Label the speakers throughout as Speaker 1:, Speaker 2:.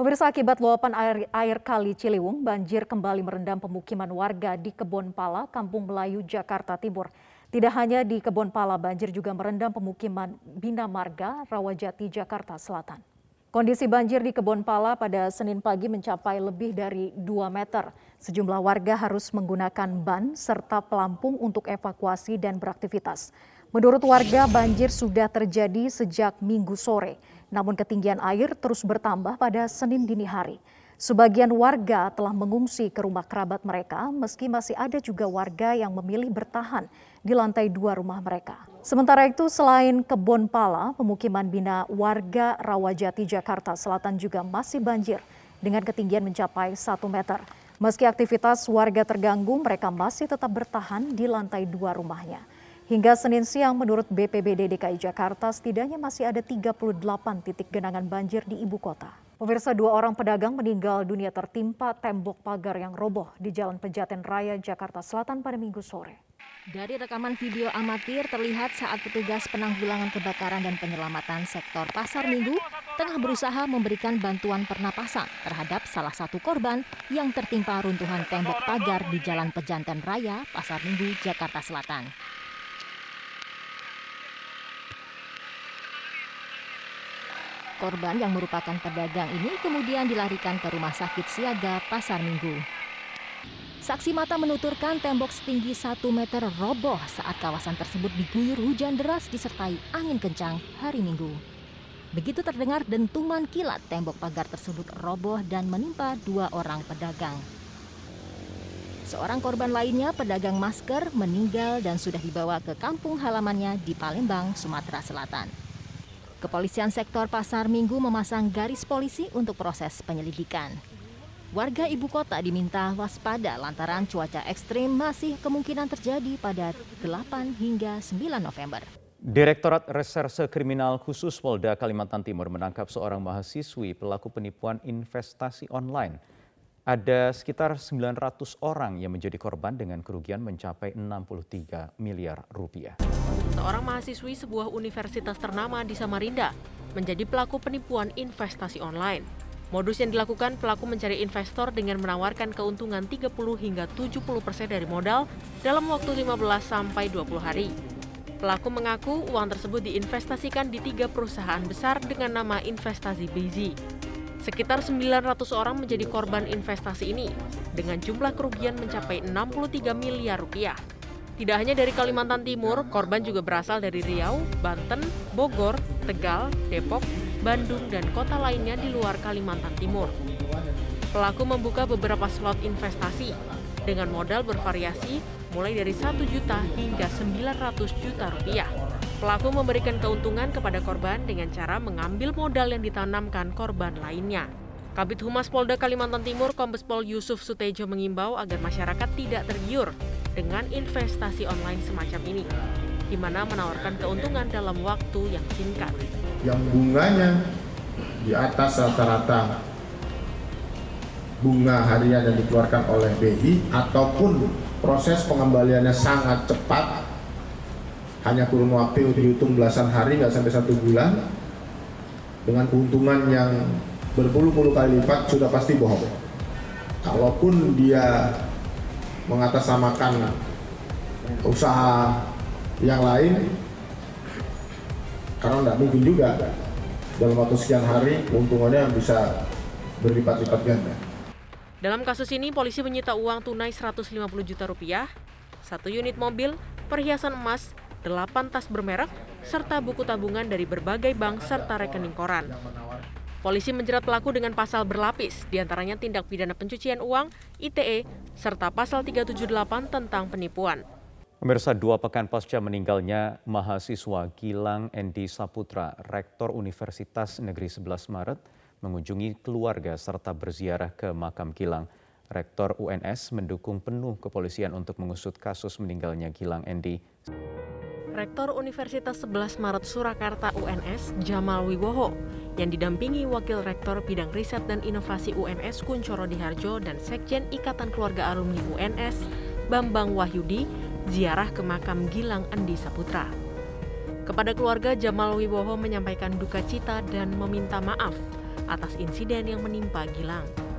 Speaker 1: Pemirsa akibat luapan air, air kali Ciliwung, banjir kembali merendam pemukiman warga di Kebon Pala, Kampung Melayu, Jakarta Timur. Tidak hanya di Kebon Pala, banjir juga merendam pemukiman Bina Marga, Rawajati, Jakarta Selatan. Kondisi banjir di Kebon Pala pada Senin pagi mencapai lebih dari 2 meter. Sejumlah warga harus menggunakan ban serta pelampung untuk evakuasi dan beraktivitas. Menurut warga, banjir sudah terjadi sejak minggu sore. Namun ketinggian air terus bertambah pada Senin dini hari. Sebagian warga telah mengungsi ke rumah kerabat mereka, meski masih ada juga warga yang memilih bertahan di lantai dua rumah mereka. Sementara itu, selain kebun pala, pemukiman bina warga Rawajati, Jakarta Selatan juga masih banjir dengan ketinggian mencapai satu meter. Meski aktivitas warga terganggu, mereka masih tetap bertahan di lantai dua rumahnya. Hingga Senin siang menurut BPBD DKI Jakarta setidaknya masih ada 38 titik genangan banjir di ibu kota. Pemirsa dua orang pedagang meninggal dunia tertimpa tembok pagar yang roboh di Jalan Pejaten Raya Jakarta Selatan pada minggu sore.
Speaker 2: Dari rekaman video amatir terlihat saat petugas penanggulangan kebakaran dan penyelamatan sektor Pasar Minggu tengah berusaha memberikan bantuan pernapasan terhadap salah satu korban yang tertimpa runtuhan tembok pagar di Jalan Pejanten Raya, Pasar Minggu, Jakarta Selatan. Korban yang merupakan pedagang ini kemudian dilarikan ke rumah sakit siaga Pasar Minggu. Saksi mata menuturkan tembok setinggi 1 meter roboh saat kawasan tersebut diguyur hujan deras disertai angin kencang hari Minggu. Begitu terdengar dentuman kilat, tembok pagar tersebut roboh dan menimpa dua orang pedagang. Seorang korban lainnya, pedagang masker, meninggal dan sudah dibawa ke kampung halamannya di Palembang, Sumatera Selatan. Kepolisian sektor Pasar Minggu memasang garis polisi untuk proses penyelidikan. Warga ibu kota diminta waspada lantaran cuaca ekstrim masih kemungkinan terjadi pada 8 hingga 9 November.
Speaker 3: Direktorat Reserse Kriminal Khusus Polda Kalimantan Timur menangkap seorang mahasiswi pelaku penipuan investasi online ada sekitar 900 orang yang menjadi korban dengan kerugian mencapai 63 miliar rupiah.
Speaker 4: Seorang mahasiswi sebuah universitas ternama di Samarinda menjadi pelaku penipuan investasi online. Modus yang dilakukan pelaku mencari investor dengan menawarkan keuntungan 30 hingga 70 persen dari modal dalam waktu 15 sampai 20 hari. Pelaku mengaku uang tersebut diinvestasikan di tiga perusahaan besar dengan nama investasi Bezi. Sekitar 900 orang menjadi korban investasi ini dengan jumlah kerugian mencapai 63 miliar rupiah. Tidak hanya dari Kalimantan Timur, korban juga berasal dari Riau, Banten, Bogor, Tegal, Depok, Bandung, dan kota lainnya di luar Kalimantan Timur. Pelaku membuka beberapa slot investasi dengan modal bervariasi mulai dari 1 juta hingga 900 juta rupiah. Pelaku memberikan keuntungan kepada korban dengan cara mengambil modal yang ditanamkan korban lainnya. Kabit Humas Polda Kalimantan Timur Kombes Pol Yusuf Sutejo mengimbau agar masyarakat tidak tergiur dengan investasi online semacam ini, di mana menawarkan keuntungan dalam waktu yang singkat.
Speaker 5: Yang bunganya di atas rata-rata bunga harian yang dikeluarkan oleh BI ataupun proses pengembaliannya sangat cepat hanya kurun waktu dihitung belasan hari nggak sampai satu bulan dengan keuntungan yang berpuluh-puluh kali lipat sudah pasti bohong. Kalaupun dia mengatasnamakan usaha yang lain, karena tidak mungkin juga dalam waktu sekian hari keuntungannya bisa berlipat-lipat ganda.
Speaker 4: Dalam kasus ini, polisi menyita uang tunai 150 juta rupiah, satu unit mobil, perhiasan emas, 8 tas bermerek, serta buku tabungan dari berbagai bank serta rekening koran. Polisi menjerat pelaku dengan pasal berlapis, di antaranya tindak pidana pencucian uang, ITE, serta pasal 378 tentang penipuan.
Speaker 3: Pemirsa dua pekan pasca meninggalnya mahasiswa Gilang Endi Saputra, Rektor Universitas Negeri 11 Maret, mengunjungi keluarga serta berziarah ke makam Gilang. Rektor UNS mendukung penuh kepolisian untuk mengusut kasus meninggalnya Gilang Endi.
Speaker 4: Rektor Universitas 11 Maret Surakarta UNS, Jamal Wiwoho, yang didampingi Wakil Rektor Bidang Riset dan Inovasi UNS Kuncoro Diharjo dan Sekjen Ikatan Keluarga Alumni UNS, Bambang Wahyudi, ziarah ke makam Gilang Andi Saputra. Kepada keluarga, Jamal Wiwoho menyampaikan duka cita dan meminta maaf atas insiden yang menimpa Gilang.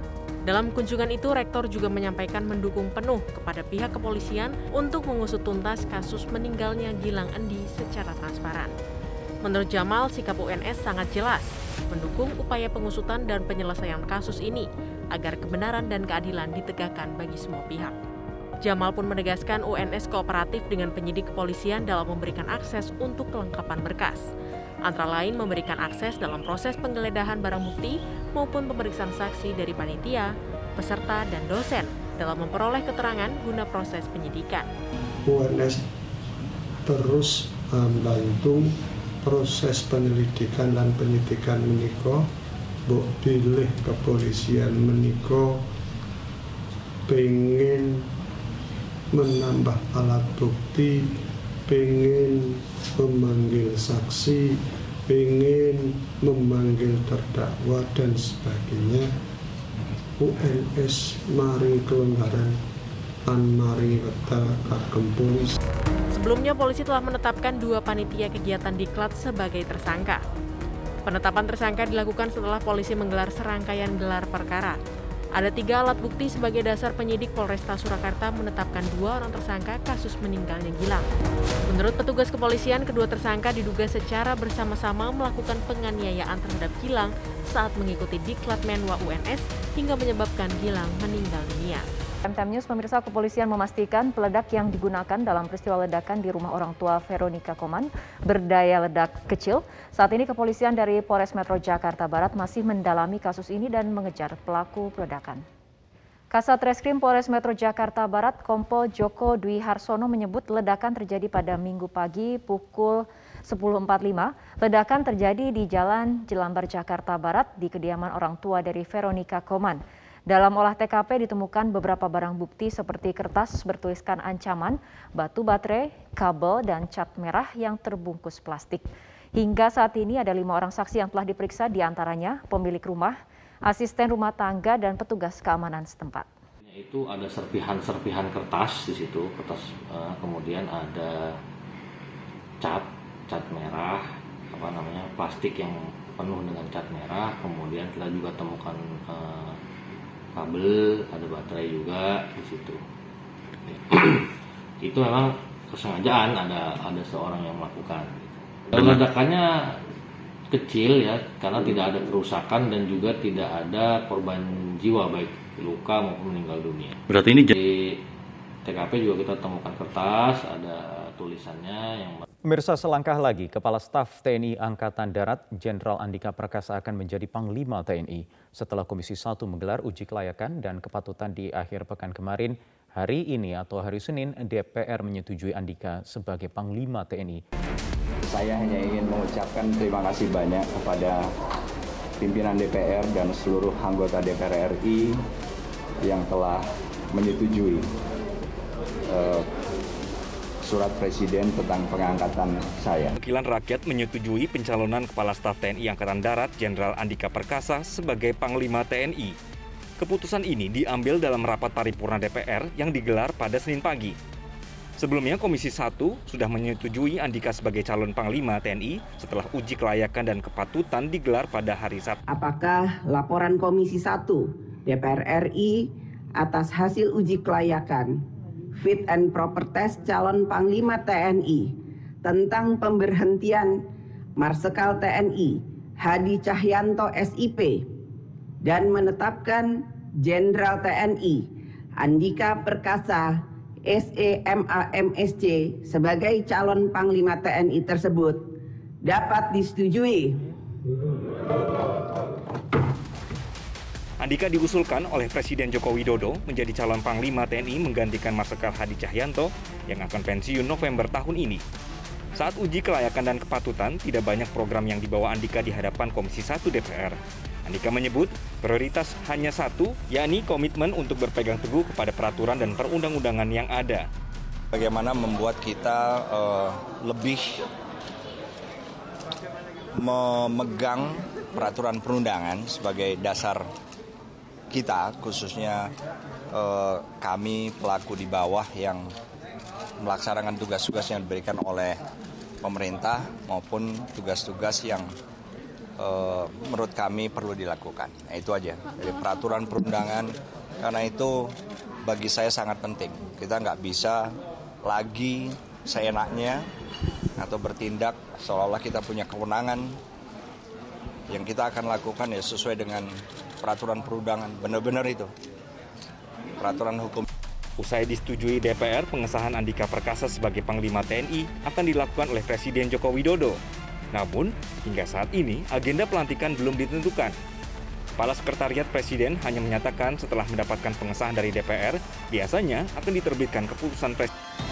Speaker 4: Dalam kunjungan itu, Rektor juga menyampaikan mendukung penuh kepada pihak kepolisian untuk mengusut tuntas kasus meninggalnya Gilang Endi secara transparan. Menurut Jamal, sikap UNS sangat jelas, mendukung upaya pengusutan dan penyelesaian kasus ini agar kebenaran dan keadilan ditegakkan bagi semua pihak. Jamal pun menegaskan UNS kooperatif dengan penyidik kepolisian dalam memberikan akses untuk kelengkapan berkas antara lain memberikan akses dalam proses penggeledahan barang bukti maupun pemeriksaan saksi dari panitia, peserta, dan dosen dalam memperoleh keterangan guna proses penyidikan.
Speaker 6: UNS terus membantu proses penyelidikan dan penyidikan meniko Buk pilih kepolisian meniko pengen menambah alat bukti pengen memanggil saksi, ingin memanggil terdakwa dan sebagainya. UNS mari kelonggaran an mari wekdal kagem polisi.
Speaker 4: Sebelumnya polisi telah menetapkan dua panitia kegiatan diklat sebagai tersangka. Penetapan tersangka dilakukan setelah polisi menggelar serangkaian gelar perkara ada tiga alat bukti sebagai dasar penyidik Polresta Surakarta menetapkan dua orang tersangka kasus meninggalnya Gilang. Menurut petugas kepolisian, kedua tersangka diduga secara bersama-sama melakukan penganiayaan terhadap Gilang saat mengikuti diklat menwa UNS hingga menyebabkan Gilang meninggal dunia.
Speaker 7: MTM News pemirsa kepolisian memastikan peledak yang digunakan dalam peristiwa ledakan di rumah orang tua Veronica Koman berdaya ledak kecil. Saat ini kepolisian dari Polres Metro Jakarta Barat masih mendalami kasus ini dan mengejar pelaku peledakan. Kasat Reskrim Polres Metro Jakarta Barat Kompol Joko Dwi Harsono menyebut ledakan terjadi pada minggu pagi pukul 10.45. Ledakan terjadi di Jalan Jelambar Jakarta Barat di kediaman orang tua dari Veronica Koman. Dalam olah TKP ditemukan beberapa barang bukti seperti kertas bertuliskan ancaman, batu baterai, kabel, dan cat merah yang terbungkus plastik. Hingga saat ini ada lima orang saksi yang telah diperiksa di antaranya pemilik rumah, asisten rumah tangga, dan petugas keamanan setempat.
Speaker 8: Itu ada serpihan-serpihan kertas di situ, kertas uh, kemudian ada cat, cat merah, apa namanya plastik yang penuh dengan cat merah, kemudian kita juga temukan uh, kabel ada baterai juga di situ. Itu memang kesengajaan ada ada seorang yang melakukan. Ledakannya kecil ya karena tidak ada kerusakan dan juga tidak ada korban jiwa baik luka maupun meninggal dunia.
Speaker 3: Berarti ini
Speaker 8: di TKP juga kita temukan kertas ada tulisannya yang
Speaker 3: Pemirsa selangkah lagi, Kepala Staf TNI Angkatan Darat Jenderal Andika Perkasa akan menjadi Panglima TNI. Setelah Komisi 1 menggelar uji kelayakan dan kepatutan di akhir pekan kemarin, hari ini atau hari Senin DPR menyetujui Andika sebagai Panglima TNI.
Speaker 9: Saya hanya ingin mengucapkan terima kasih banyak kepada pimpinan DPR dan seluruh anggota DPR RI yang telah menyetujui uh, surat presiden tentang pengangkatan saya.
Speaker 10: Wakilan rakyat menyetujui pencalonan Kepala Staf TNI Angkatan Darat Jenderal Andika Perkasa sebagai Panglima TNI. Keputusan ini diambil dalam rapat paripurna DPR yang digelar pada Senin pagi. Sebelumnya Komisi 1 sudah menyetujui Andika sebagai calon Panglima TNI setelah uji kelayakan dan kepatutan digelar pada hari Sabtu.
Speaker 11: Apakah laporan Komisi 1 DPR RI atas hasil uji kelayakan fit and proper test calon Panglima TNI tentang pemberhentian Marsekal TNI Hadi Cahyanto SIP dan menetapkan Jenderal TNI Andika Perkasa SEMAMSC sebagai calon Panglima TNI tersebut dapat disetujui.
Speaker 10: Andika diusulkan oleh Presiden Joko Widodo menjadi calon Panglima TNI menggantikan Marsikal Hadi Cahyanto yang akan pensiun November tahun ini. Saat uji kelayakan dan kepatutan, tidak banyak program yang dibawa Andika di hadapan Komisi 1 DPR. Andika menyebut prioritas hanya satu, yakni komitmen untuk berpegang teguh kepada peraturan dan perundang-undangan yang ada.
Speaker 12: Bagaimana membuat kita uh, lebih memegang peraturan perundangan sebagai dasar kita khususnya eh, kami pelaku di bawah yang melaksanakan tugas-tugas yang diberikan oleh pemerintah maupun tugas-tugas yang eh, menurut kami perlu dilakukan. Nah, itu aja. Jadi peraturan perundangan karena itu bagi saya sangat penting. Kita nggak bisa lagi seenaknya atau bertindak seolah-olah kita punya kewenangan yang kita akan lakukan ya sesuai dengan peraturan perundangan. Benar-benar itu. Peraturan hukum.
Speaker 10: Usai disetujui DPR, pengesahan Andika Perkasa sebagai Panglima TNI akan dilakukan oleh Presiden Joko Widodo. Namun, hingga saat ini agenda pelantikan belum ditentukan. Kepala Sekretariat Presiden hanya menyatakan setelah mendapatkan pengesahan dari DPR, biasanya akan diterbitkan keputusan Presiden.